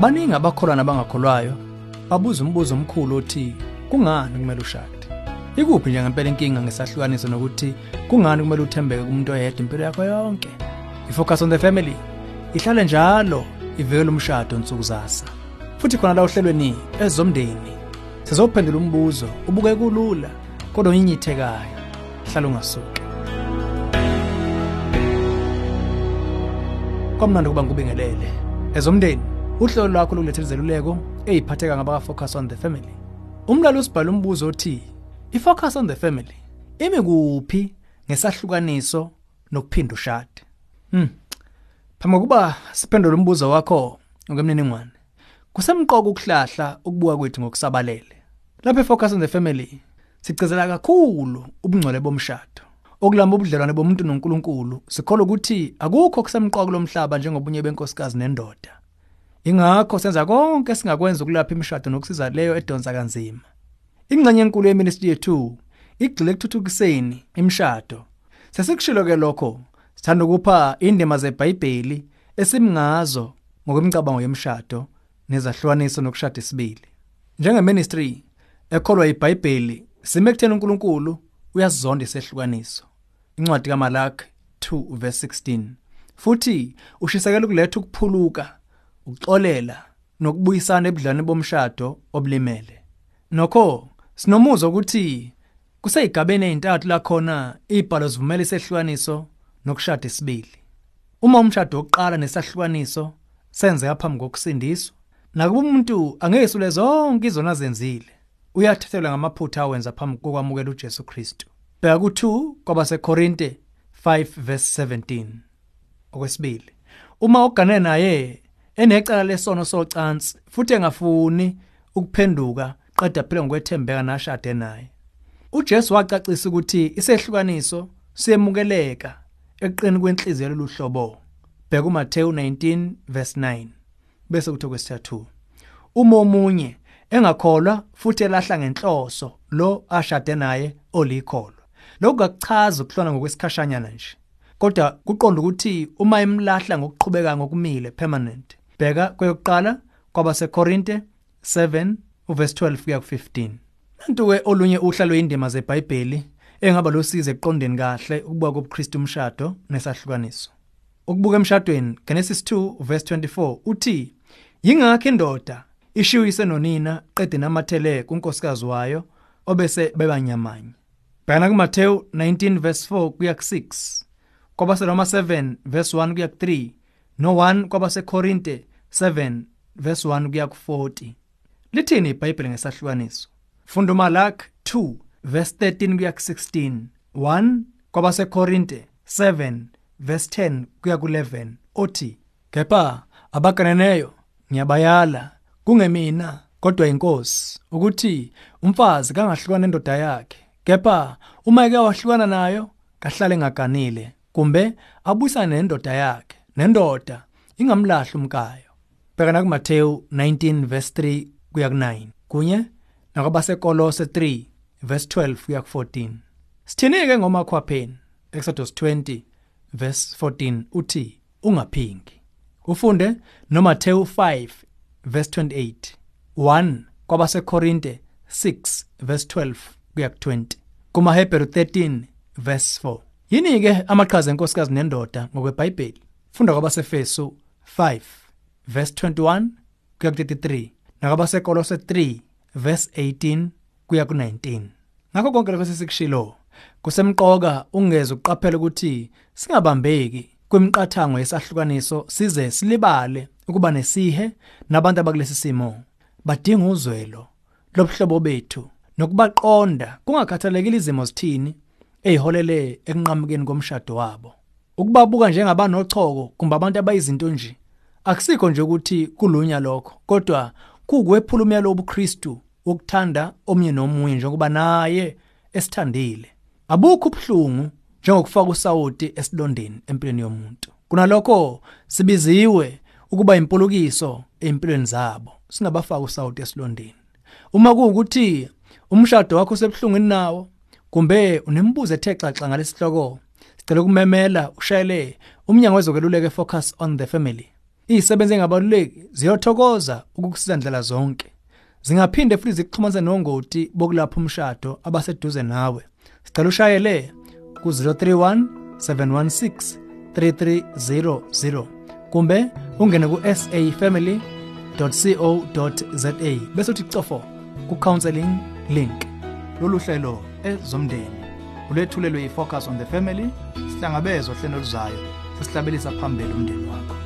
baningi abakholwa nabangakholwayo babuza umbuzo omkhulu othi kungani kumele ushade? Ikuphi nje ngempela inkinga ngesahlukaniso nokuthi kungani kumele uthembeke kumuntu oyedwa impilo yakho yonke? Ifocus on the family ihlale njalo ivikela umshado nsuku zasa. Futhi khona la ohlelweni ezomndeni sizophendula umbuzo ubuke kulula kodwa unyinyithekayo hlala ungasuki. Kwamnandi kuba ngubingelele ezomndeni. Uhlelo lwakho lokulethela izeluleko eyiphatheka ngabaka focus on the family. Umlalo usibhala umbuzo othi i-focus on the family imi kuphi ngesahlukaniso nokuphinda ushade? Hmm. Phambi kokuba siphendule umbuzo wakho ngomniningwane kusemqoka ukuhlahla ukubuka kwethu ngokusabalele. Lapha e-focus on the family sigcizela kakhulu ubungcwele bomshado okulamba ubudlelwane bomuntu noNkulunkulu. Sikholwa ukuthi akukho kusemqoka lomhlaba njengobunye benkosikazi nendoda. Ingakho senza konke singakwenza ukulapha imishado nokusiza leyo edonsa kanzima. Ingxenye enkulu yeministry yethu igxile ekuthuthukiseni imishado. Sesikushilo ke lokho sithanda ukupha indima zeBhayibheli esimngazo ngokwemicabango yemishado nezahlukaniso nokushada isibili. Njengeministry ekholwa iBhayibheli sime kuthena uNkulunkulu uyasizonda isehlukaniso. Incwadi kaMalaki 2 verse 16 futhi ushisekela ukuletha ukuphuluka ukuxolela nokubuyisana ebudlane bomshado obulimele. Nokho sinomuzwa ukuthi kuseyigabeni ezintathu la khona ibhalo zivumela isehlukaniso nokushada isibili uma umshado oqala nesahlukaniso senzeka phambi kokusindiswa nakuba umuntu angeke sule zonke izona zenzile uyathethelwa ngamaphutha awenza phambi kokwamukela uJesu Kristu. Bheka ku2 kwabaseKorinte 5 verse 17 okwesibili uma ogane naye enecala lesono socansi futhi engafuni ukuphenduka qeda phela ngokwethembeka nashade naye. uJesu wacacisa ukuthi isehlukaniso siyemukeleka eqini kwenhliziyo loluhlobo bheka uMateyu 19 verse 9 bese kuthi kwesithathu uma omunye engakholwa futhi elahla ngenhloso lo ashade naye olikholwa. Lokhu akuchazi ukuhlona ngokwesikhashanyana nje kodwa kuqonda ukuthi uma emlahla ngokuqhubeka ngokumile permanent bheka kweyokuqala kwabaseKorinte 7 uverse 12 kuya ku15 nantu ke olunye uhla lweindima zeBhayibheli engaba losize eqondeni kahle ukubuka kobuKristu umshado nesahlukaniso. Ukubuka emshadweni Genesis 2 verse 24 uthi yingakho indoda ishiyise nonina qede namathele kunkosikazi wayo obese bebanyamanye bhekana kuMateyu 19 verse 4 kuya ku6 kwabaseRoma 7 verse 1 kuya ku3 no 1 kwabaseKorinte 7 verse 1 kuya ku40 lithini iBhayibheli ngesahlukaniso? Funda uMalaki 2 verse 13 kuya ku16 1 kwabaseKorinte 7 verse 10 kuya ku11 othi kepha abaganeneyo ngiyabayala kungemina kodwa inkosi ukuthi umfazi kangahlukana nendoda yakhe. Kepha uma eke wahlukana nayo kahlale ngaganile kumbe abuyisane nendoda yakhe. Nendoda ingamlahli umkayo. Bhekana kuMateyu 19 verse 3 kuya ku9 kunye nakwabasekolose 3 verse 12 kuya ku14 sithinike ngomakhwapheni Exodus 20 verse 14 uthi ungaphingi. Ufunde noMateyu 5 verse 28 1 kwabaseKorinte 6 verse 12 kuya ku20 kumaHebheru 13 verse 4 yini ke amaqhaza enkosikazi nendoda ngokweBhayibheli? Funda kwabaseFesu 5 verse 21 kuya ku33 nakabaseKolose 3 verse 18 kuya ku19 ngakho konke lokho sesikushilo kusemqoka ungeze uqaphela ukuthi singabambeki kwemiqathango yesahlukaniso size silibale ukuba nesihe nabantu abakulesi simo. Badinga uzwelo lobuhlobo bethu nokubaqonda kungakhathalekile izimo zithini eziholele ekunqamukeni komshado wabo. Ukubabuka njengabanochoko kumbe abantu abayizinto nje akusikho nje ukuthi kulunya lokho. Kodwa kuwephula umyalo wobuKristu wokuthanda omnye nomunye njengoba naye esithandile. Abukho ubhlungu njengokufaka usawoti esilondeni empilweni yomuntu. Kunalokho sibiziwe ukuba impulukiso empilweni zabo singabafaka usawoti esilondeni. Uma kuukuthi umshado wakho usebhlungwini nawo kumbe unembuzo ethe xaxa ngalesihloko sicela ukumemela ushayele umnyango wezokweluleka focus on the family. Izisebenzi engabaluleki ziyothokoza ukukusiza ndlela zonke. Zingaphinde futhi zikuxhumanise nongoti bokulapha umshado abaseduze nawe. Sicela ushayele ku-031 716 3300 kumbe ungene ku-safamily.co.za bese uthi cofo ku-counseling link. Lolu hlelo ezomndeni. Ulethulelwe yi-focus on the family sihlangabezwa hlelo luzayo sesihlabelisa phambili umndeni wakho.